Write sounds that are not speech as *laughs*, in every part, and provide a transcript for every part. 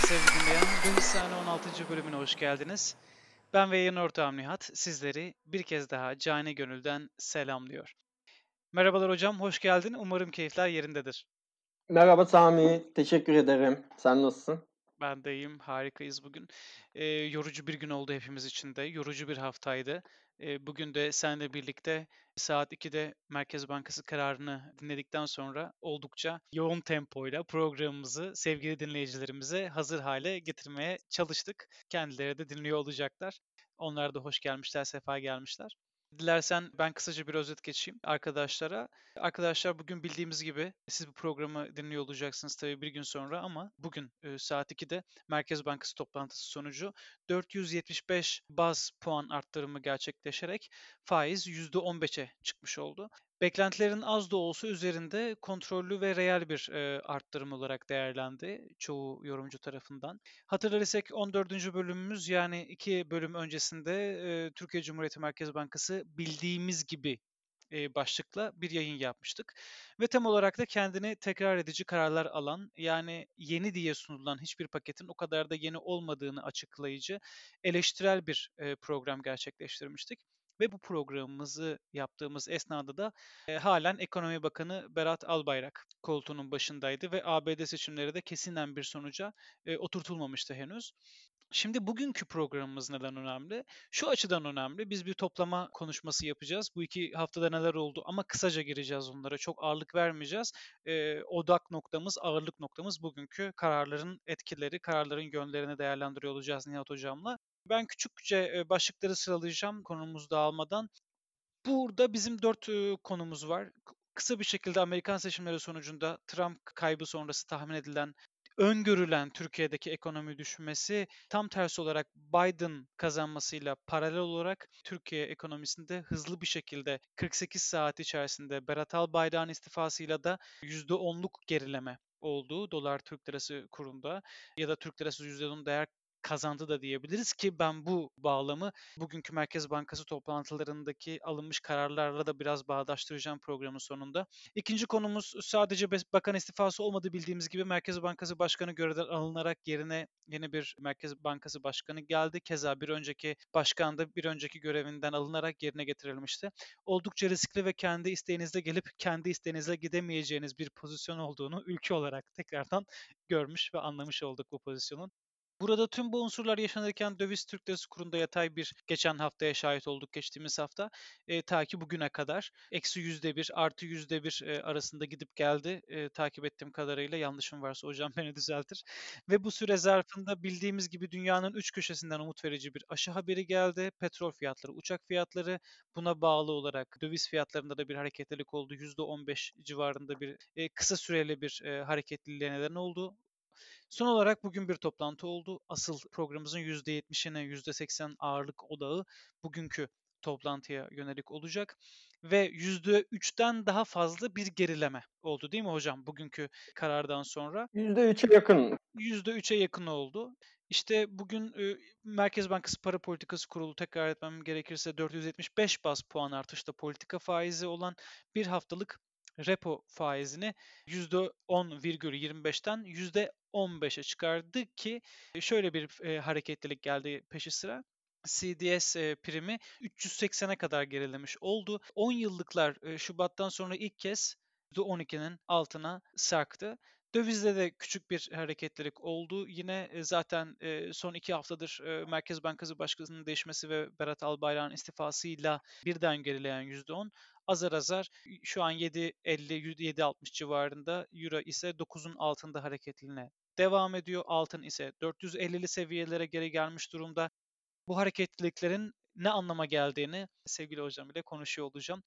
Merhabalar sevgili dinleyen. Deniz Sahne 16. bölümüne hoş geldiniz. Ben ve yayın ortağım Nihat sizleri bir kez daha cani gönülden selamlıyor. Merhabalar hocam, hoş geldin. Umarım keyifler yerindedir. Merhaba Sami, teşekkür ederim. Sen nasılsın? Ben de iyiyim, harikayız bugün. Eee, yorucu bir gün oldu hepimiz için de, yorucu bir haftaydı. Bugün de seninle birlikte saat 2'de Merkez Bankası kararını dinledikten sonra oldukça yoğun tempoyla programımızı sevgili dinleyicilerimize hazır hale getirmeye çalıştık. Kendileri de dinliyor olacaklar. Onlar da hoş gelmişler, sefa gelmişler. Dilersen ben kısaca bir özet geçeyim arkadaşlara. Arkadaşlar bugün bildiğimiz gibi siz bu programı dinliyor olacaksınız tabii bir gün sonra ama bugün e, saat 2'de Merkez Bankası toplantısı sonucu 475 baz puan arttırımı gerçekleşerek faiz %15'e çıkmış oldu. Beklentilerin az da olsa üzerinde kontrollü ve reel bir e, arttırım olarak değerlendi çoğu yorumcu tarafından. Hatırlarsak 14. bölümümüz yani iki bölüm öncesinde e, Türkiye Cumhuriyeti Merkez Bankası bildiğimiz gibi e, başlıkla bir yayın yapmıştık. Ve tam olarak da kendini tekrar edici kararlar alan yani yeni diye sunulan hiçbir paketin o kadar da yeni olmadığını açıklayıcı eleştirel bir e, program gerçekleştirmiştik. Ve bu programımızı yaptığımız esnada da e, halen Ekonomi Bakanı Berat Albayrak koltuğunun başındaydı ve ABD seçimleri de kesinen bir sonuca e, oturtulmamıştı henüz. Şimdi bugünkü programımız neden önemli? Şu açıdan önemli. Biz bir toplama konuşması yapacağız. Bu iki haftada neler oldu ama kısaca gireceğiz onlara. Çok ağırlık vermeyeceğiz. Ee, odak noktamız, ağırlık noktamız bugünkü kararların etkileri, kararların yönlerini değerlendiriyor olacağız Nihat Hocam'la. Ben küçükçe başlıkları sıralayacağım konumuz dağılmadan. Burada bizim dört konumuz var. Kısa bir şekilde Amerikan seçimleri sonucunda Trump kaybı sonrası tahmin edilen öngörülen Türkiye'deki ekonomi düşmesi tam tersi olarak Biden kazanmasıyla paralel olarak Türkiye ekonomisinde hızlı bir şekilde 48 saat içerisinde Berat Albayrak'ın istifasıyla da %10'luk gerileme olduğu dolar Türk lirası kurunda ya da Türk lirası %10 değer kazandı da diyebiliriz ki ben bu bağlamı bugünkü Merkez Bankası toplantılarındaki alınmış kararlarla da biraz bağdaştıracağım programın sonunda. İkinci konumuz sadece bakan istifası olmadı bildiğimiz gibi Merkez Bankası Başkanı görevden alınarak yerine yeni bir Merkez Bankası Başkanı geldi. Keza bir önceki başkan da bir önceki görevinden alınarak yerine getirilmişti. Oldukça riskli ve kendi isteğinizle gelip kendi isteğinizle gidemeyeceğiniz bir pozisyon olduğunu ülke olarak tekrardan görmüş ve anlamış olduk bu pozisyonun. Burada tüm bu unsurlar yaşanırken döviz Türk lirası kurunda yatay bir geçen haftaya şahit olduk geçtiğimiz hafta. E, ta ki bugüne kadar eksi yüzde bir artı yüzde bir e, arasında gidip geldi. E, takip ettiğim kadarıyla yanlışım varsa hocam *laughs* beni düzeltir. Ve bu süre zarfında bildiğimiz gibi dünyanın üç köşesinden umut verici bir aşı haberi geldi. Petrol fiyatları, uçak fiyatları buna bağlı olarak döviz fiyatlarında da bir hareketlilik oldu. Yüzde on beş civarında bir e, kısa süreli bir e, hareketliliğe neden oldu. Son olarak bugün bir toplantı oldu. Asıl programımızın %70'ine %80 ağırlık odağı bugünkü toplantıya yönelik olacak ve %3'ten daha fazla bir gerileme oldu değil mi hocam bugünkü karardan sonra? %3'e yakın. %3'e yakın oldu. İşte bugün e, Merkez Bankası Para Politikası Kurulu tekrar etmem gerekirse 475 bas puan artışta politika faizi olan bir haftalık repo faizini %10,25'ten %15'e çıkardı ki şöyle bir e, hareketlilik geldi peşi sıra. CDS e, primi 380'e kadar gerilemiş oldu. 10 yıllıklar e, Şubat'tan sonra ilk kez %12'nin altına sarktı. Dövizde de küçük bir hareketlilik oldu. Yine e, zaten e, son iki haftadır e, Merkez Bankası Başkanı'nın değişmesi ve Berat Albayrak'ın istifasıyla birden gerileyen %10 azar azar şu an 7.50 7.60 civarında Euro ise 9'un altında hareketline devam ediyor. Altın ise 450'li seviyelere geri gelmiş durumda. Bu hareketliliklerin ne anlama geldiğini sevgili hocam ile konuşuyor olacağım.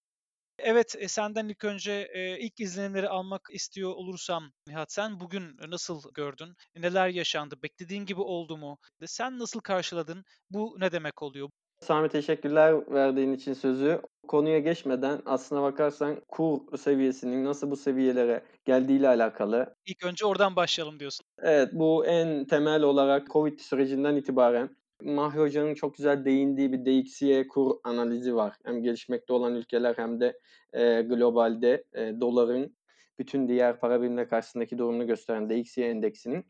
Evet, e, senden ilk önce e, ilk izlenimleri almak istiyor olursam Nihat sen bugün nasıl gördün? Neler yaşandı? Beklediğin gibi oldu mu? Sen nasıl karşıladın? Bu ne demek oluyor? Sami teşekkürler verdiğin için sözü. Konuya geçmeden aslına bakarsan kur seviyesinin nasıl bu seviyelere geldiğiyle alakalı. İlk önce oradan başlayalım diyorsun. Evet bu en temel olarak Covid sürecinden itibaren Mahri Hoca'nın çok güzel değindiği bir DXY kur analizi var. Hem gelişmekte olan ülkeler hem de e, globalde e, doların bütün diğer para birimleri karşısındaki durumunu gösteren DXY endeksinin.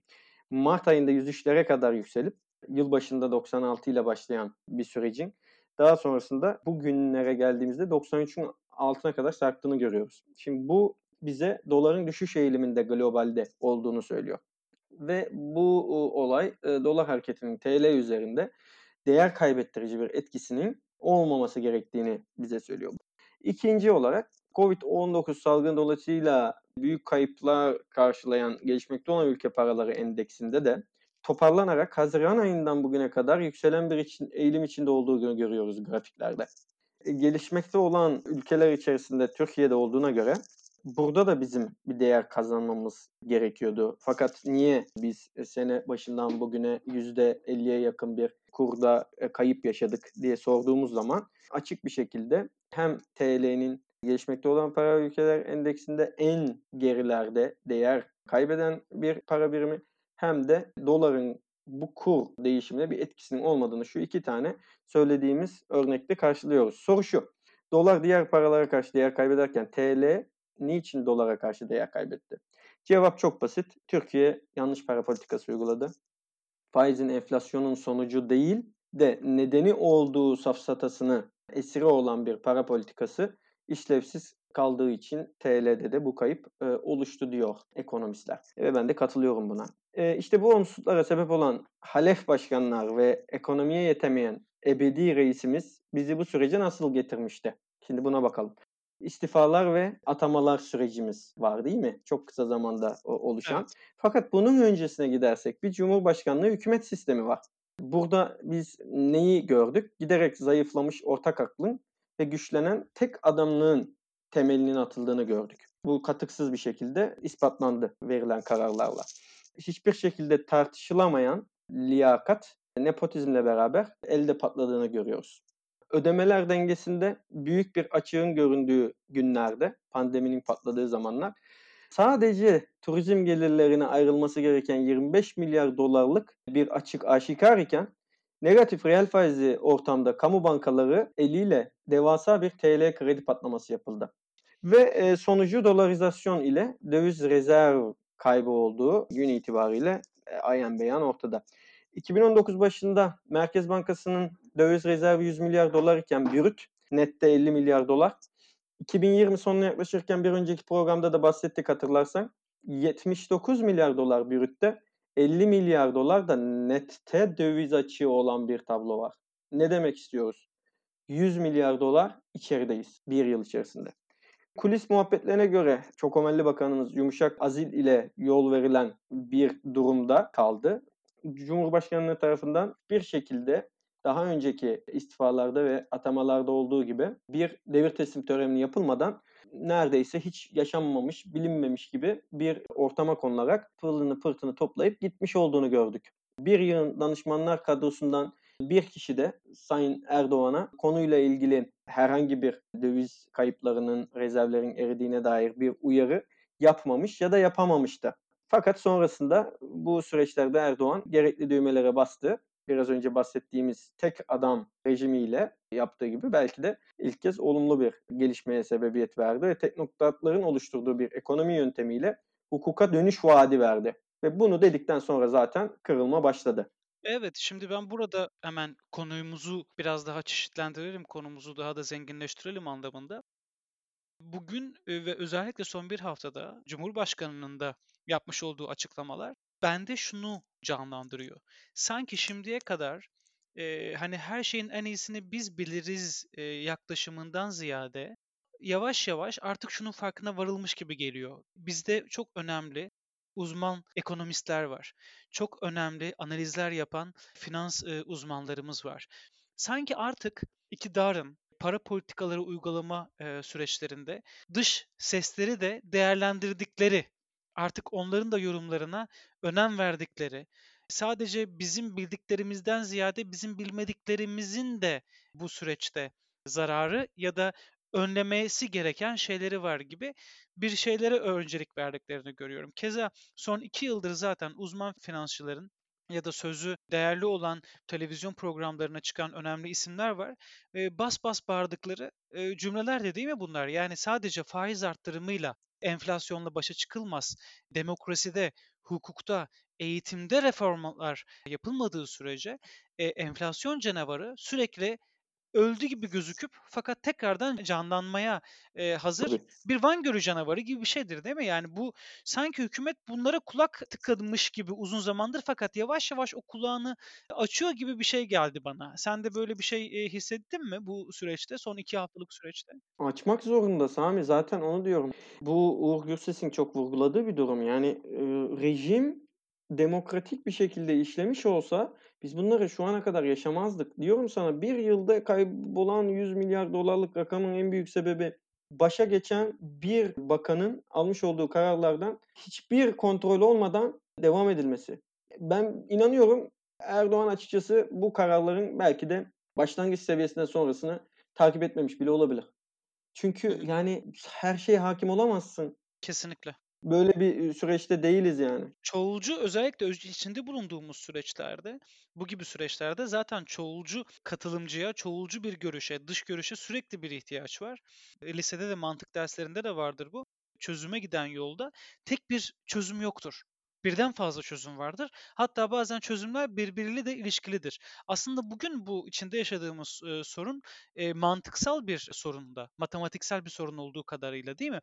Mart ayında 103'lere kadar yükselip yılbaşında 96 ile başlayan bir sürecin daha sonrasında bugünlere geldiğimizde 93'ün altına kadar sarktığını görüyoruz. Şimdi bu bize doların düşüş eğiliminde globalde olduğunu söylüyor. Ve bu olay e, dolar hareketinin TL üzerinde değer kaybettirici bir etkisinin olmaması gerektiğini bize söylüyor. İkinci olarak Covid-19 salgını dolayısıyla büyük kayıplar karşılayan gelişmekte olan ülke paraları endeksinde de toparlanarak Haziran ayından bugüne kadar yükselen bir için, eğilim içinde olduğunu görüyoruz grafiklerde. E, gelişmekte olan ülkeler içerisinde Türkiye'de olduğuna göre burada da bizim bir değer kazanmamız gerekiyordu. Fakat niye biz sene başından bugüne %50'ye yakın bir kurda e, kayıp yaşadık diye sorduğumuz zaman açık bir şekilde hem TL'nin gelişmekte olan para ülkeler endeksinde en gerilerde değer kaybeden bir para birimi hem de doların bu kur değişimine bir etkisinin olmadığını şu iki tane söylediğimiz örnekte karşılıyoruz. Soru şu. Dolar diğer paralara karşı değer kaybederken TL niçin dolara karşı değer kaybetti? Cevap çok basit. Türkiye yanlış para politikası uyguladı. Faizin enflasyonun sonucu değil de nedeni olduğu safsatasını esiri olan bir para politikası işlevsiz kaldığı için TL'de de bu kayıp e, oluştu diyor ekonomistler. Ve ben de katılıyorum buna. E, işte bu olumsuzluklara sebep olan halef başkanlar ve ekonomiye yetemeyen ebedi reisimiz bizi bu sürece nasıl getirmişti? Şimdi buna bakalım. İstifalar ve atamalar sürecimiz var değil mi? Çok kısa zamanda oluşan. Evet. Fakat bunun öncesine gidersek bir cumhurbaşkanlığı hükümet sistemi var. Burada biz neyi gördük? Giderek zayıflamış ortak aklın ve güçlenen tek adamlığın temelinin atıldığını gördük. Bu katıksız bir şekilde ispatlandı verilen kararlarla. Hiçbir şekilde tartışılamayan liyakat nepotizmle beraber elde patladığını görüyoruz. Ödemeler dengesinde büyük bir açığın göründüğü günlerde, pandeminin patladığı zamanlar sadece turizm gelirlerine ayrılması gereken 25 milyar dolarlık bir açık aşikar iken negatif reel faizli ortamda kamu bankaları eliyle devasa bir TL kredi patlaması yapıldı. Ve e, sonucu dolarizasyon ile döviz rezerv kaybı olduğu gün itibariyle e, ayan beyan ortada. 2019 başında Merkez Bankası'nın döviz rezervi 100 milyar dolar iken brüt nette 50 milyar dolar. 2020 sonuna yaklaşırken bir önceki programda da bahsettik hatırlarsan 79 milyar dolar brütte 50 milyar dolar da nette döviz açığı olan bir tablo var. Ne demek istiyoruz? 100 milyar dolar içerideyiz bir yıl içerisinde. Kulis muhabbetlerine göre Çokomelli Bakanımız yumuşak azil ile yol verilen bir durumda kaldı. Cumhurbaşkanlığı tarafından bir şekilde daha önceki istifalarda ve atamalarda olduğu gibi bir devir teslim töreni yapılmadan neredeyse hiç yaşanmamış, bilinmemiş gibi bir ortama konularak pırlını pırtını toplayıp gitmiş olduğunu gördük. Bir yığın danışmanlar kadrosundan bir kişi de Sayın Erdoğan'a konuyla ilgili herhangi bir döviz kayıplarının, rezervlerin eridiğine dair bir uyarı yapmamış ya da yapamamıştı. Fakat sonrasında bu süreçlerde Erdoğan gerekli düğmelere bastı. Biraz önce bahsettiğimiz tek adam rejimiyle yaptığı gibi belki de ilk kez olumlu bir gelişmeye sebebiyet verdi ve teknokratların oluşturduğu bir ekonomi yöntemiyle hukuka dönüş vaadi verdi. Ve bunu dedikten sonra zaten kırılma başladı. Evet, şimdi ben burada hemen konumuzu biraz daha çeşitlendirelim, konumuzu daha da zenginleştirelim anlamında. Bugün ve özellikle son bir haftada Cumhurbaşkanı'nın da yapmış olduğu açıklamalar bende şunu canlandırıyor. Sanki şimdiye kadar e, hani her şeyin en iyisini biz biliriz e, yaklaşımından ziyade yavaş yavaş artık şunun farkına varılmış gibi geliyor. Bizde çok önemli uzman ekonomistler var. Çok önemli analizler yapan finans uzmanlarımız var. Sanki artık iktidarın para politikaları uygulama süreçlerinde dış sesleri de değerlendirdikleri, artık onların da yorumlarına önem verdikleri, sadece bizim bildiklerimizden ziyade bizim bilmediklerimizin de bu süreçte zararı ya da önlemesi gereken şeyleri var gibi bir şeylere öncelik verdiklerini görüyorum. Keza son iki yıldır zaten uzman finansçıların ya da sözü değerli olan televizyon programlarına çıkan önemli isimler var. E, bas bas bağırdıkları e, cümleler de değil mi bunlar? Yani sadece faiz arttırımıyla enflasyonla başa çıkılmaz. Demokraside hukukta, eğitimde reformlar yapılmadığı sürece, eee, enflasyon canavarı sürekli öldü gibi gözüküp fakat tekrardan canlanmaya, eee, hazır Tabii. bir Van Gölü canavarı gibi bir şeydir, değil mi? Yani bu sanki hükümet bunlara kulak tıkamış gibi uzun zamandır fakat yavaş yavaş o kulağını açıyor gibi bir şey geldi bana. Sen de böyle bir şey, eee, hissettin mi bu süreçte, son 2 haftalık süreçte? Açmak zorunda Sami, zaten onu diyorum. Bu Uğur Gürses'in çok vurguladığı bir durum. Yani, eee, rejim demokratik bir şekilde işlemiş olsa biz bunları şu ana kadar yaşamazdık. Diyorum sana 1 yılda kaybolan $100.000.000.000'lık rakamın en büyük sebebi başa geçen bir bakanın almış olduğu kararlardan hiçbir kontrol olmadan devam edilmesi. Ben inanıyorum Erdoğan açıkçası bu kararların belki de başlangıç seviyesinden sonrasını takip etmemiş bile olabilir. Çünkü yani her şeye hâkim olamazsın. Kesinlikle. Böyle bir, süreçte değiliz yani. Çoğulcu özellikle öz içinde bulunduğumuz süreçlerde, bu gibi süreçlerde zaten çoğulcu katılımcıya, çoğulcu bir görüşe, dış görüşe sürekli bir ihtiyaç var. Eee, lisede de mantık derslerinde de vardır bu. Çözüme giden yolda tek bir çözüm yoktur. Birden fazla çözüm vardır. Hatta bazen çözümler birbiriyle de ilişkilidir. Aslında bugün bu içinde yaşadığımız, eee, sorun, eee, mantıksal bir sorun da, matematiksel bir sorun olduğu kadarıyla, değil mi?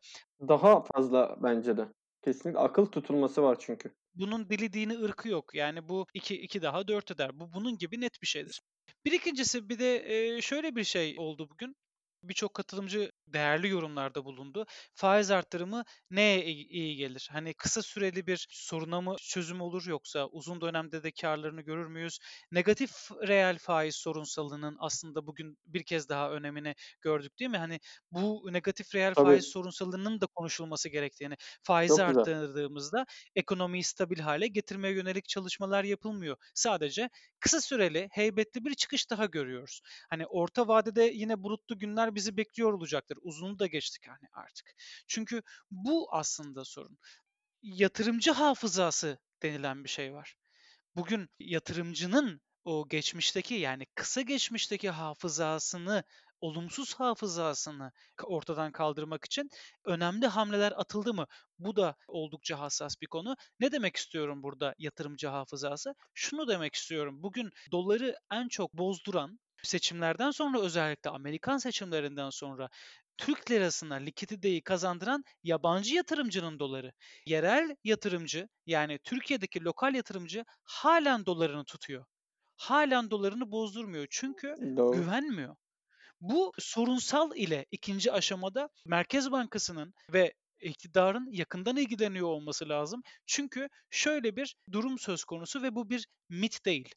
Daha fazla bence de. Kesinlikle akıl tutulması var çünkü. Bunun dili, dini, ırkı yok. Yani bu 2, 2 daha 4 eder. Bu bunun gibi net bir şeydir. Bir ikincisi bir de, şöyle bir şey oldu bugün. Birçok katılımcı değerli yorumlarda bulundu. Faiz arttırımı neye iyi gelir? Hani kısa süreli bir soruna mı çözüm olur yoksa uzun dönemde de kârlarını görür müyüz? Negatif reel faiz sorunsalının aslında bugün bir kez daha önemini gördük, değil mi? Hani bu negatif reel faiz Tabii. sorunsalının da konuşulması gerektiğini, faizi Çok güzel. arttırdığımızda ekonomiyi stabil hâle getirmeye yönelik çalışmalar yapılmıyor. Sadece kısa süreli, heybetli bir çıkış daha görüyoruz. Hani orta vadede yine bulutlu günler bizi bekliyor olacaktır. Uzunu da geçtik hani artık. Çünkü bu aslında sorun. Yatırımcı hafızası denilen bir şey var. Bugün yatırımcının o geçmişteki yani kısa geçmişteki hafızasını, olumsuz hafızasını ortadan kaldırmak için önemli hamleler atıldı mı? Bu da oldukça hassas bir konu. Ne demek istiyorum burada yatırımcı hafızası? Şunu demek istiyorum. Bugün doları en çok bozduran, seçimlerden sonra özellikle Amerikan seçimlerinden sonra Türk lirasına likiditeyi kazandıran yabancı yatırımcının doları. Yerel yatırımcı yani Türkiye'deki lokal yatırımcı hâlen dolarını tutuyor. Hâlen dolarını bozdurmuyor çünkü Doğru. güvenmiyor. Bu sorunsal ile 2'nci aşamada Merkez Bankası'nın ve iktidarın yakından ilgileniyor olması lazım. Çünkü şöyle bir durum söz konusu ve bu bir mit değil.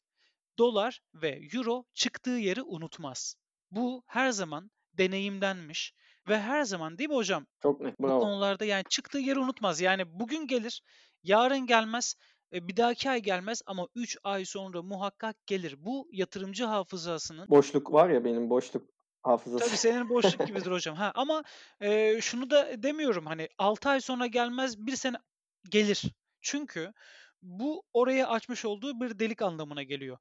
Dolar ve euro çıktığı yeri unutmaz. Bu her zaman deneyimlenmiş ve her zaman değil mi hocam? Çok net, Bu bravo. konularda yani çıktığı yeri unutmaz. Yani bugün gelir, yarın gelmez, eee, bir dahaki ay gelmez ama 3 ay sonra muhakkak gelir. Bu yatırımcı hafızasının Boşluk var ya benim boşluk Tabii hafızası. senin boşluk gibidir hocam. Ha, ama, eee, şunu da demiyorum hani 6 ay sonra gelmez, 1 sene gelir. Çünkü bu oraya açmış olduğu bir delik anlamına geliyor.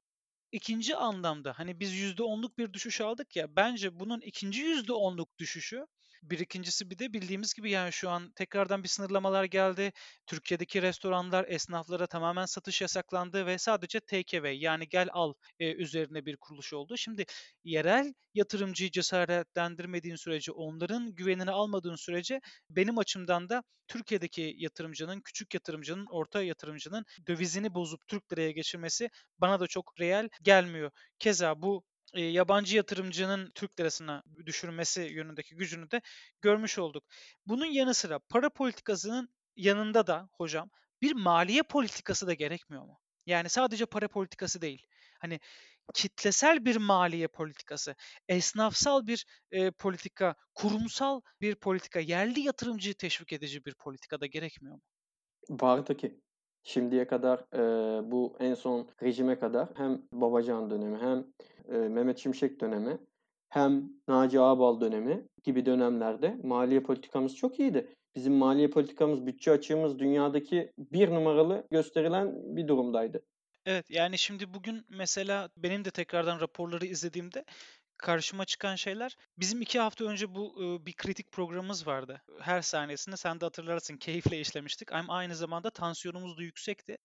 2'nci anlamda hani biz %10'luk bir düşüş aldık ya, bence bunun 2'nci %10'luk düşüşü, bir ikincisi bir de bildiğimiz gibi yani şu an tekrardan bir sınırlamalar geldi. Türkiye'deki restoranlar, esnaflara tamamen satış yasaklandı ve sadece take away yani gel al, eee, üzerine bir kuruluş oldu. Şimdi yerel yatırımcıyı cesaretlendirmediğin sürece, onların güvenini almadığın sürece benim açımdan da Türkiye'deki yatırımcının, küçük yatırımcının, orta yatırımcının dövizini bozup Türk liraya geçirmesi bana da çok reel gelmiyor. Keza bu, yabancı yatırımcının Türk lirasına düşürmesi yönündeki gücünü de görmüş olduk. Bunun yanı sıra para politikasının yanında da hocam bir maliye politikası da gerekmiyor mu? Yani sadece para politikası değil. Hani kitlesel bir maliye politikası, esnafsal bir, eee, politika, kurumsal bir politika, yerli yatırımcıyı teşvik edici bir politika da gerekmiyor mu? Vardı ki. Şimdiye kadar, eee, bu en son rejime kadar hem Babacan dönemi hem, eee, Mehmet Şimşek dönemi hem Naci Ağbal dönemi gibi dönemlerde maliye politikamız çok iyiydi. Bizim maliye politikamız, bütçe açığımız dünyadaki 1 numaralı gösterilen bir durumdaydı. Evet, yani şimdi bugün mesela benim de tekrardan raporları izlediğimde karşıma çıkan şeyler bizim 2 hafta önce bu, bir kritik programımız vardı. Her saniyesinde sen de hatırlarsın keyifle işlemiştik ama aynı zamanda tansiyonumuz da yüksekti.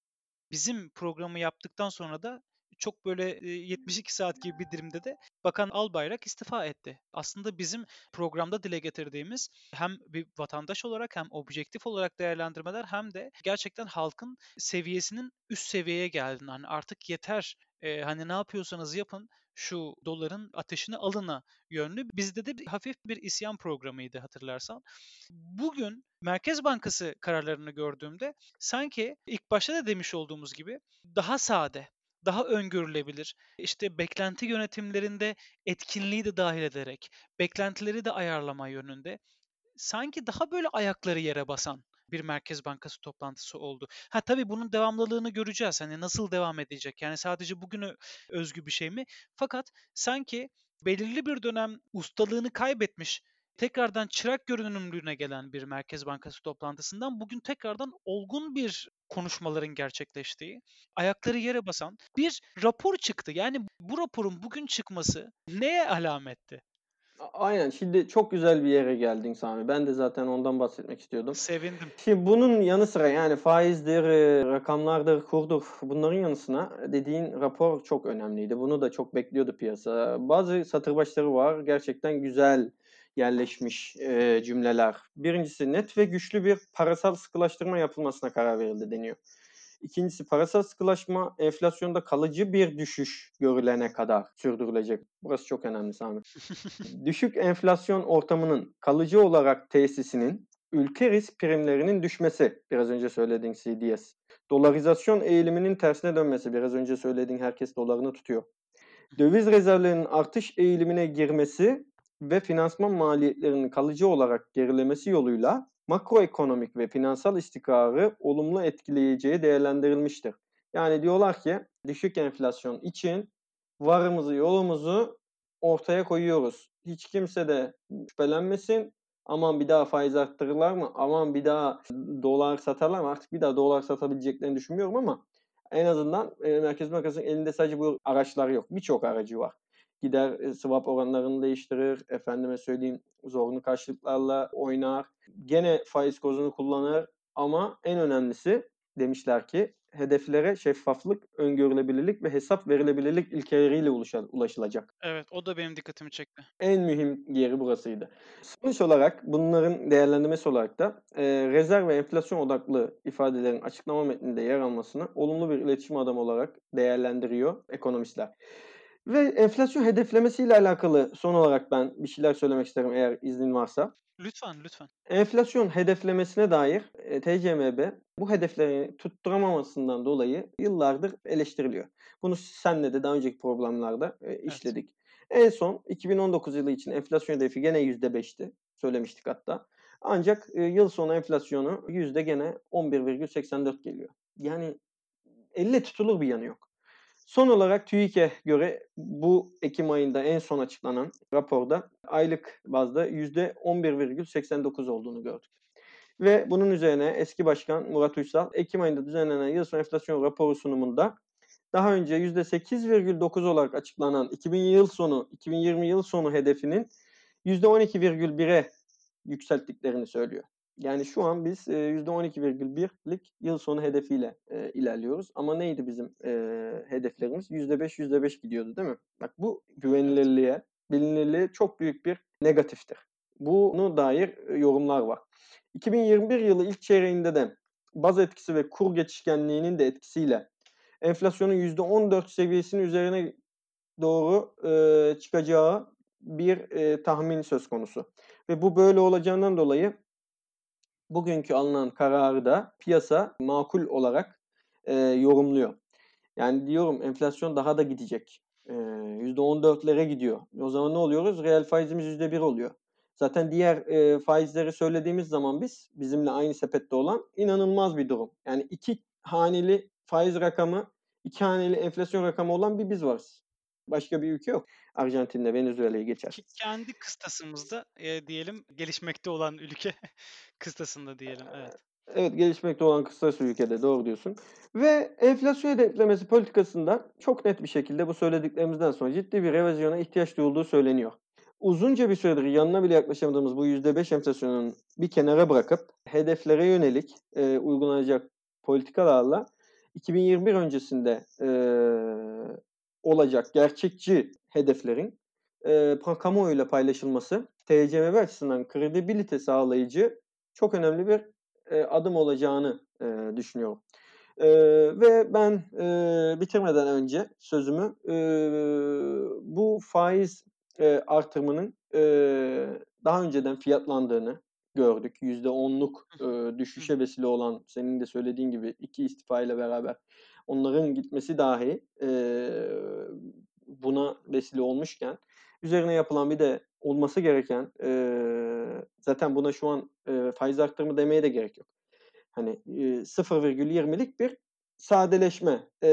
Bizim programı yaptıktan sonra da çok böyle, eee, 72 saat gibi bir dilimde de Bakan Albayrak istifa etti. Aslında bizim programda dile getirdiğimiz hem bir vatandaş olarak hem objektif olarak değerlendirmeler hem de gerçekten halkın seviyesinin üst seviyeye geldiğini, hani, artık yeter, eee, hani, ne yapıyorsanız yapın, şu doların ateşini alına yönlü bizde de bir hafif bir isyan programıydı hatırlarsan. Bugün Merkez Bankası kararlarını gördüğümde sanki ilk başta da demiş olduğumuz gibi daha sade, daha öngörülebilir, işte beklenti yönetimlerinde etkinliği de dahil ederek, beklentileri de ayarlama yönünde sanki daha böyle ayakları yere basan bir Merkez Bankası toplantısı oldu. Ha tabii bunun devamlılığını göreceğiz. Hani nasıl devam edecek? Yani sadece bugüne özgü bir şey mi? Fakat sanki belirli bir dönem ustalığını kaybetmiş, tekrardan çırak görünümlüğüne gelen bir Merkez Bankası toplantısından bugün tekrardan olgun bir konuşmaların gerçekleştiği, ayakları yere basan bir rapor çıktı. Yani bu raporun bugün çıkması neye alametti? Aynen. Şimdi çok güzel bir yere geldin Sami. Ben de zaten ondan bahsetmek istiyordum. Sevindim. Şimdi bunun yanı sıra yani faizdir, rakamlardır, kurdur bunların yanı sıra dediğin rapor çok önemliydi. Bunu da çok bekliyordu piyasa. Bazı satır başları var. Gerçekten güzel yerleşmiş, eee, cümleler. Birincisi net ve güçlü bir parasal sıkılaştırma yapılmasına karar verildi deniyor. İkincisi parasal sıkılaşma enflasyonda kalıcı bir düşüş görülene kadar sürdürülecek. Burası çok önemli Sami. *laughs* Düşük enflasyon ortamının kalıcı olarak tesisinin ülke risk primlerinin düşmesi, biraz önce söylediğin CDS. Dolarizasyon eğiliminin tersine dönmesi, biraz önce söylediğin herkes dolarını tutuyor. Döviz rezervlerinin artış eğilimine girmesi ve finansman maliyetlerinin kalıcı olarak gerilemesi yoluyla makroekonomik ve finansal istikrarı olumlu etkileyeceği değerlendirilmiştir. Yani diyorlar ki düşük enflasyon için varımızı yolumuzu ortaya koyuyoruz. Hiç kimse de şüphelenmesin. Aman bir daha faiz arttırırlar mı? Aman bir daha dolar satarlar mı? Artık bir daha dolar satabileceklerini düşünmüyorum ama en azından e, Merkez Bankası'nın elinde sadece bu araçlar yok. Birçok aracı var. Gider e, swap oranlarını değiştirir. Efendime söyleyeyim zorunlu karşılıklarla oynar. Gene faiz kozunu kullanır. Ama en önemlisi demişler ki hedeflere şeffaflık, öngörülebilirlik ve hesap verilebilirlik ilkeleriyle ulaşılacak. Evet, o da benim dikkatimi çekti. En mühim yeri burasıydı. Sonuç olarak bunların değerlendirmesi olarak da e, rezerv ve enflasyon odaklı ifadelerin açıklama metninde yer almasını olumlu bir iletişim adamı olarak değerlendiriyor ekonomistler. Ve enflasyon hedeflemesiyle alakalı son olarak ben bir şeyler söylemek isterim eğer iznin varsa. Lütfen, lütfen. Enflasyon hedeflemesine dair e, TCMB bu hedefleri tutturamamasından dolayı yıllardır eleştiriliyor. Bunu senle de daha önceki programlarda e, işledik. Evet. En son 2019 yılı için enflasyon hedefi gene %5'ti. Söylemiştik hatta. Ancak e, yıl sonu enflasyonu yüzde gene 11,84 geliyor. Yani elle tutulur bir yanı yok. Son olarak TÜİK'e göre bu Ekim ayında en son açıklanan raporda aylık bazda %11,89 olduğunu gördük. Ve bunun üzerine eski başkan Murat Uysal Ekim ayında düzenlenen yıl sonu enflasyon raporu sunumunda daha önce %8,9 olarak açıklanan 2000 yıl sonu 2020 yıl sonu hedefinin %12,1'e yükselttiklerini söylüyor. Yani şu an biz e, %12,1'lik yıl sonu hedefiyle e, ilerliyoruz. Ama neydi bizim e, hedeflerimiz? %5, %5 gidiyordu değil mi? Bak bu güvenilirliğe, bilinirliğe çok büyük bir negatiftir. Bunu dair yorumlar var. 2021 yılı ilk çeyreğinde de baz etkisi ve kur geçişkenliğinin de etkisiyle enflasyonun %14 seviyesinin üzerine doğru e, çıkacağı bir e, tahmin söz konusu. Ve bu böyle olacağından dolayı bugünkü alınan kararı da piyasa makul olarak e, yorumluyor. Yani diyorum enflasyon daha da gidecek. E, %14'lere gidiyor. O zaman ne oluyoruz? Reel faizimiz %1 oluyor. Zaten diğer e, faizleri söylediğimiz zaman biz bizimle aynı sepette olan inanılmaz bir durum. Yani iki haneli faiz rakamı, iki haneli enflasyon rakamı olan bir biz varız. Başka bir ülke yok. Arjantin'le Venezuela'yı geçer. Kendi kıstasımızda e, diyelim gelişmekte olan ülke *laughs* kıstasında diyelim. Evet. Evet, gelişmekte olan kıstas ülkede, doğru diyorsun. Ve enflasyon hedeflemesi politikasında çok net bir şekilde bu söylediklerimizden sonra ciddi bir revizyona ihtiyaç duyulduğu söyleniyor. Uzunca bir süredir yanına bile yaklaşamadığımız bu %5 enflasyonun bir kenara bırakıp hedeflere yönelik e, uygulanacak politikalarla 2021 öncesinde e, olacak gerçekçi hedeflerin e, kamuoyuyla paylaşılması TCMB açısından kredibilite sağlayıcı çok önemli bir e, adım olacağını e, düşünüyorum. E, ve ben e, bitirmeden önce sözümü e, bu faiz e, artırımının e, daha önceden fiyatlandığını gördük. %10'luk e, düşüşe vesile olan senin de söylediğin gibi iki istifa ile beraber onların gitmesi dahi e, buna vesile olmuşken üzerine yapılan bir de olması gereken e, zaten buna şu an e, faiz arttırımı demeye de gerek yok. Hani e, 0,20'lik bir sadeleşme, e,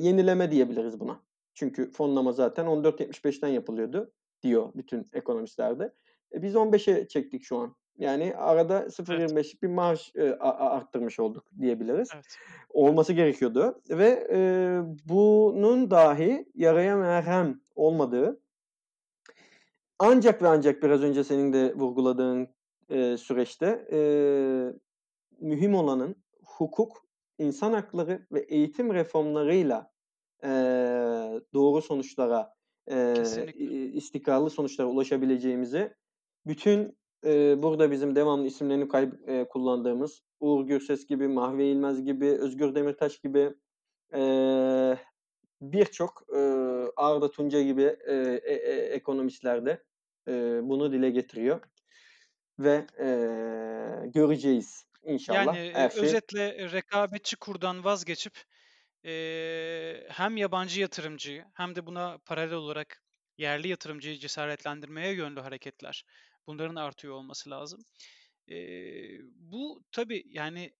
yenileme diyebiliriz buna. Çünkü fonlama zaten 14.75'ten yapılıyordu diyor bütün ekonomistlerde. E, biz 15'e çektik şu an. Yani arada 0.25'lik evet. bir marj e, arttırmış olduk diyebiliriz. Evet. Olması gerekiyordu ve e, bunun dahi yaraya merhem olmadığı ancak ve ancak biraz önce senin de vurguladığın e, süreçte e, mühim olanın hukuk, insan hakları ve eğitim reformlarıyla e, doğru sonuçlara, e, istikrarlı sonuçlara ulaşabileceğimizi bütün e, burada bizim devamlı isimlerini kayb e, kullandığımız Uğur Gürses gibi, Mahve İlmez gibi, Özgür Demirtaş gibi e, birçok e, Arda Tunca gibi e, e, ekonomistler de e, bunu dile getiriyor ve e, göreceğiz inşallah. Yani her şey... özetle rekabetçi kurdan vazgeçip e, hem yabancı yatırımcıyı hem de buna paralel olarak yerli yatırımcıyı cesaretlendirmeye yönlü hareketler. Bunların artıyor olması lazım. E, bu tabii yani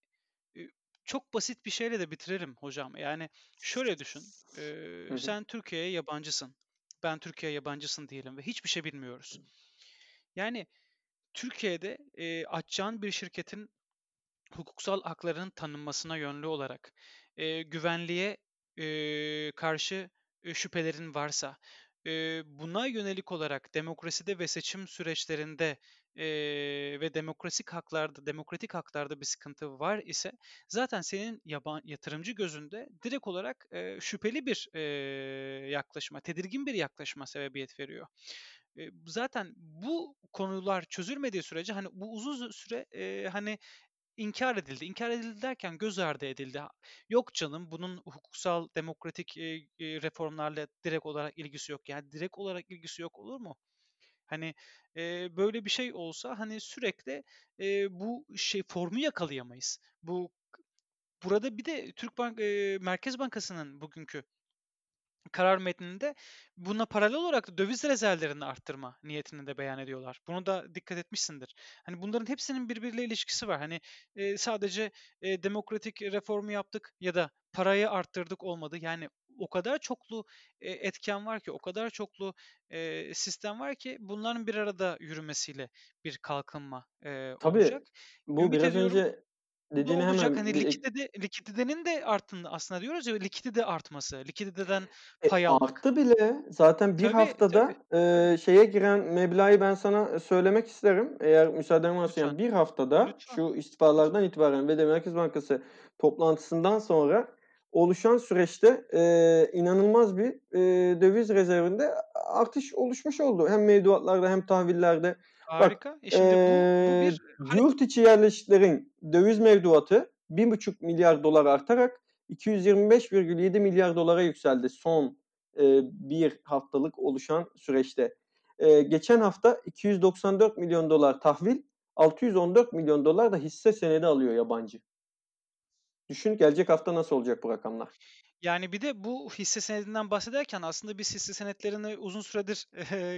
çok basit bir şeyle de bitirelim hocam. Yani şöyle düşün. E, sen Türkiye'ye yabancısın. Ben Türkiye'ye yabancısın diyelim ve hiçbir şey bilmiyoruz. Yani Türkiye'de e, açacağın bir şirketin hukuksal haklarının tanınmasına yönlü olarak e, güvenliğe e, karşı e, şüphelerin varsa, e, buna yönelik olarak demokraside ve seçim süreçlerinde e, ve demokrasik haklarda, demokratik haklarda bir sıkıntı var ise zaten senin yaban, yatırımcı gözünde direkt olarak e, şüpheli bir e, yaklaşıma, tedirgin bir yaklaşıma sebebiyet veriyor. Zaten bu konular çözülmediği sürece hani bu uzun süre e, hani inkar edildi. İnkar edildi derken göz ardı edildi. Yok canım bunun hukuksal demokratik reformlarla direkt olarak ilgisi yok. Yani direkt olarak ilgisi yok olur mu? Hani e, böyle bir şey olsa hani sürekli e, bu şey formu yakalayamayız. Bu burada bir de Türk Bank e, Merkez Bankası'nın bugünkü karar metninde buna paralel olarak da döviz rezervlerini arttırma niyetini de beyan ediyorlar. Bunu da dikkat etmişsindir. Hani bunların hepsinin birbiriyle ilişkisi var. Hani e, sadece e, demokratik reformu yaptık ya da parayı arttırdık olmadı. Yani o kadar çoklu e, etken var ki, o kadar çoklu e, sistem var ki bunların bir arada yürümesiyle bir kalkınma e, Tabii, olacak. bu Ümit biraz ediyorum. önce Dediğini olacak. hemen Hani likidite likiditenin de arttığını aslında diyoruz ya likidite artması. Likiditeden E, pay almak. arttı bile. Zaten bir Tabii, haftada tabii. eee, şeye giren meblağı ben sana söylemek isterim. Eğer müsaaden varsa yani bir haftada Lütfen. şu istifalardan itibaren ve de Merkez Bankası toplantısından sonra oluşan süreçte eee, inanılmaz bir eee, döviz rezervinde artış oluşmuş oldu. Hem mevduatlarda hem tahvillerde. Bak Harika. E şimdi bu bu eee bir hani yurt içi yerleşiklerin döviz mevduatı 1,5 milyar dolar artarak 225,7 milyar dolara yükseldi son eee, bir haftalık oluşan süreçte. Eee, geçen hafta 294 milyon dolar tahvil, 614 milyon dolar da hisse senedi alıyor yabancı. Düşün gelecek hafta nasıl olacak bu rakamlar? Yani bir de bu hisse senedinden bahsederken aslında biz hisse senetlerini uzun süredir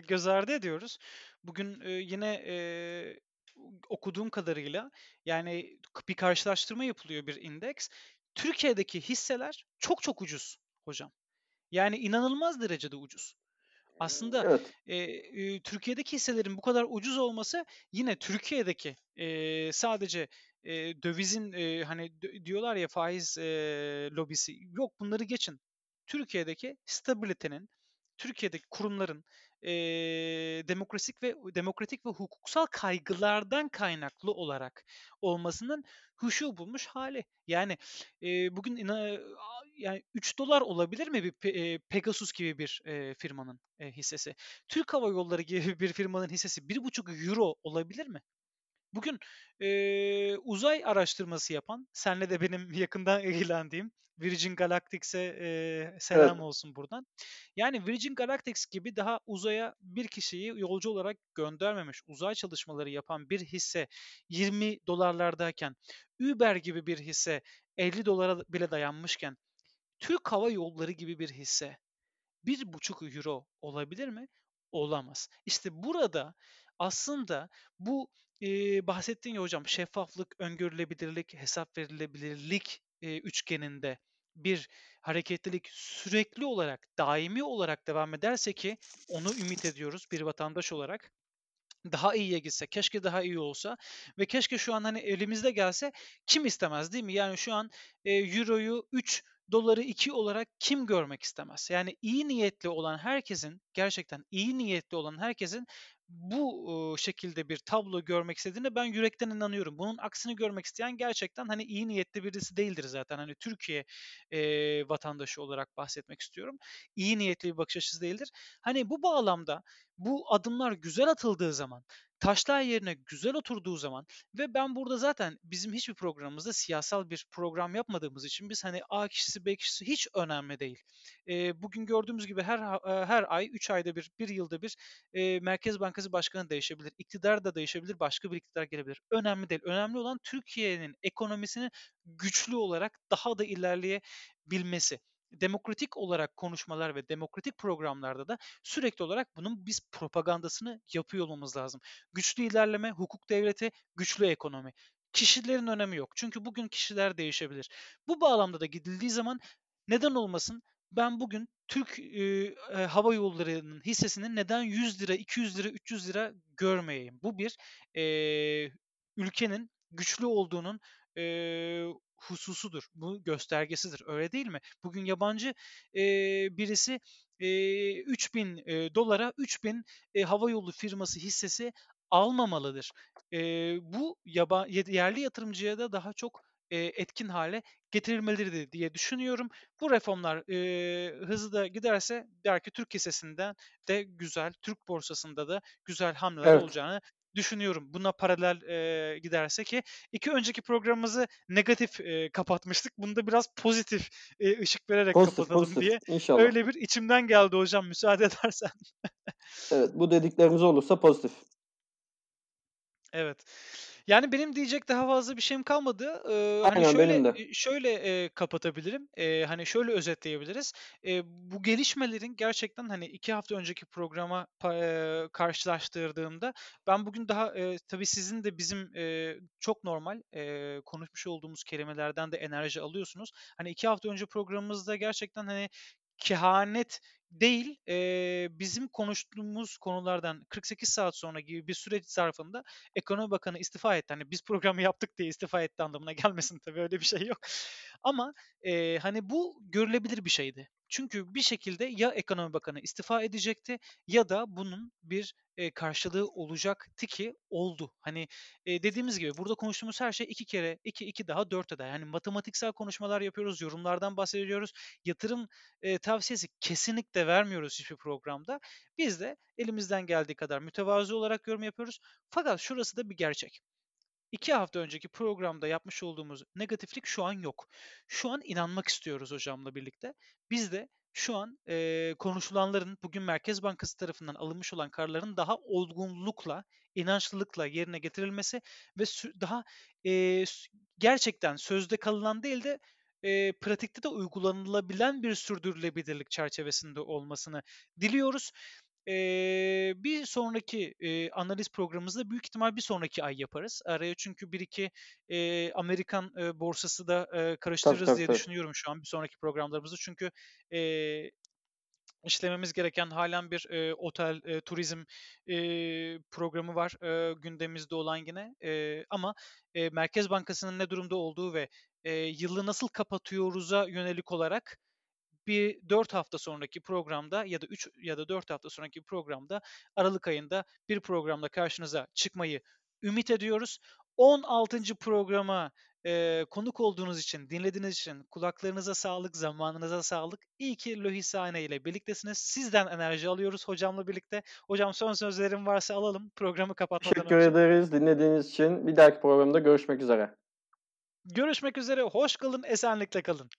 göz ardı ediyoruz. Bugün yine okuduğum kadarıyla yani bir karşılaştırma yapılıyor bir indeks. Türkiye'deki hisseler çok çok ucuz hocam. Yani inanılmaz derecede ucuz. Aslında Evet. eee, Türkiye'deki hisselerin bu kadar ucuz olması yine Türkiye'deki eee, sadece eee, dövizin, eee, hani, diyorlar ya faiz, eee, lobisi. Yok bunları geçin. Türkiye'deki stabilitenin, Türkiye'deki kurumların, eee, demokrasik ve demokratik ve hukuksal kaygılardan kaynaklı olarak olmasının huşu bulmuş hali. Yani, eee, bugün ina yani $3 olabilir mi bir eee, Pegasus gibi bir, eee, firmanın, eee, hissesi? Türk Hava Yolları gibi bir firmanın hissesi €1,5 olabilir mi? Bugün, eee, uzay araştırması yapan, senle de benim *laughs* yakından ilgilendiğim Virgin Galactic'e, Evet. selam olsun buradan. Yani Virgin Galactic gibi daha uzaya bir kişiyi yolcu olarak göndermemiş, uzay çalışmaları yapan bir hisse $20'lardayken, Uber gibi bir hisse $50'a bile dayanmışken, Türk Hava Yolları gibi bir hisse €1,5 olabilir mi? Olamaz. İşte burada aslında bu, eee, bahsettin ya hocam şeffaflık, öngörülebilirlik, hesap verilebilirlik, eee, üçgeninde bir hareketlilik sürekli olarak, daimi olarak devam ederse ki onu ümit ediyoruz bir vatandaş olarak. Daha iyiye gitse, keşke daha iyi olsa ve keşke şu an, hani, elimizde gelse kim istemez, değil mi? Yani şu an, eee, euroyu 3, doları 2 olarak kim görmek istemez? Yani iyi niyetli olan herkesin, gerçekten iyi niyetli olan herkesin bu, şekilde bir tablo görmek istediğine ben yürekten inanıyorum. Bunun aksini görmek isteyen gerçekten, hani, iyi niyetli birisi değildir zaten. Hani, Türkiye, eee, vatandaşı olarak bahsetmek istiyorum. İyi niyetli bir bakış açısı değildir. Hani, bu bağlamda bu adımlar güzel atıldığı zaman, taşlar yerine güzel oturduğu zaman ve ben burada zaten bizim hiçbir programımızda siyasal bir program yapmadığımız için biz, hani, A kişisi, B kişisi hiç önemli değil. Eee, bugün gördüğümüz gibi her her ay, 3 ayda bir, 1 yılda bir, eee, Merkez Bankası Başkanı değişebilir, iktidar da değişebilir, başka bir iktidar gelebilir. Önemli değil. Önemli olan Türkiye'nin ekonomisinin güçlü olarak daha da ilerleyebilmesi. Demokratik olarak konuşmalar ve demokratik programlarda da sürekli olarak bunun biz propagandasını yapıyor olmamız lazım. Güçlü ilerleme, hukuk devleti, güçlü ekonomi. Kişilerin önemi yok. Çünkü bugün kişiler değişebilir. Bu bağlamda da gidildiği zaman neden olmasın? Ben bugün Türk, eee, Hava Yolları'nın hissesini neden €100, €200, €300 görmeyeyim? Bu bir, eee, ülkenin güçlü olduğunun, eee, hususudur. Bu göstergesidir. Öyle değil mi? Bugün yabancı, eee, birisi, eee, $3000'a 3000, eee, havayolu firması hissesi almamalıdır. Eee, bu yaba yerli yatırımcıya da daha çok, eee, etkin hâle getirilmelidir diye düşünüyorum. Bu reformlar, eee, hızlı da giderse belki Türk hissesinden de güzel, Türk borsasında da güzel hamleler Evet. olacağını düşünüyorum. Buna paralel, eee, giderse ki 2 önceki programımızı negatif, eee, kapatmıştık. Bunu da biraz pozitif, eee, ışık vererek Pozitif, kapatalım pozitif. diye İnşallah. öyle bir içimden geldi hocam müsaade *laughs* edersen. Evet, bu dediklerimiz olursa pozitif. Evet. Yani benim diyecek daha fazla bir şeyim kalmadı. Eee, hani, Aynen şöyle, benim de. eee, şöyle, eee, kapatabilirim. Eee, hani, şöyle özetleyebiliriz. Eee, bu gelişmelerin gerçekten, hani, 2 hafta önceki programa eee, karşılaştırdığımda ben bugün daha, eee, tabii sizin de bizim, eee, çok normal, eee, konuşmuş olduğumuz kelimelerden de enerji alıyorsunuz. Hani, 2 hafta önce programımızda gerçekten, hani, kehanet değil, eee, bizim konuştuğumuz konulardan 48 saat sonra gibi bir süreç zarfında Ekonomi Bakanı istifa etti. Hani, biz programı yaptık diye istifa etti anlamına *laughs* gelmesin tabii, öyle bir şey yok. Ama, eee, hani, bu görülebilir bir şeydi. Çünkü bir şekilde ya Ekonomi Bakanı istifa edecekti ya da bunun bir, karşılığı olacaktı ki oldu. Hani, dediğimiz gibi burada konuştuğumuz her şey 2 kere 2, 2 daha 4 eder. Yani matematiksel konuşmalar yapıyoruz, yorumlardan bahsediyoruz. Yatırım, tavsiyesi kesinlikle vermiyoruz hiçbir programda. Biz de elimizden geldiği kadar mütevazı olarak yorum yapıyoruz. Fakat şurası da bir gerçek. 2 hafta önceki programda yapmış olduğumuz negatiflik şu an yok. Şu an inanmak istiyoruz hocamla birlikte. Biz de şu an, eee, konuşulanların bugün Merkez Bankası tarafından alınmış olan kararların daha olgunlukla, inançlılıkla yerine getirilmesi ve daha, s gerçekten sözde kalınan değil de, eee, pratikte de uygulanılabilen bir sürdürülebilirlik çerçevesinde olmasını diliyoruz. Eee, bir sonraki, eee, analiz programımızda büyük ihtimal bir sonraki ay yaparız. Araya çünkü 1-2, eee, Amerikan, eee, borsası da, Tabii, karıştırırız tabii, diye tabii. düşünüyorum şu an bir sonraki programlarımızda. Çünkü, eee işlememiz gereken hâlen bir, eee, otel, eee, turizm, eee, programı var, eee, gündemimizde olan yine. Eee, ama, eee, Merkez Bankası'nın ne durumda olduğu ve, eee, yılı nasıl kapatıyoruz'a yönelik olarak bir 4 hafta sonraki programda ya da 3 ya da 4 hafta sonraki programda aralık ayında bir programla karşınıza çıkmayı ümit ediyoruz. 16'ncı programa, eee, konuk olduğunuz için, dinlediğiniz için kulaklarınıza sağlık, zamanınıza sağlık. İyi ki Lohisane ile birliktesiniz. Sizden enerji alıyoruz hocamla birlikte. Hocam son sözlerin varsa alalım programı kapatmadan Teşekkür önce. ederiz dinlediğiniz için. Bir dahaki programda görüşmek üzere. Görüşmek üzere, hoş kalın, esenlikle kalın.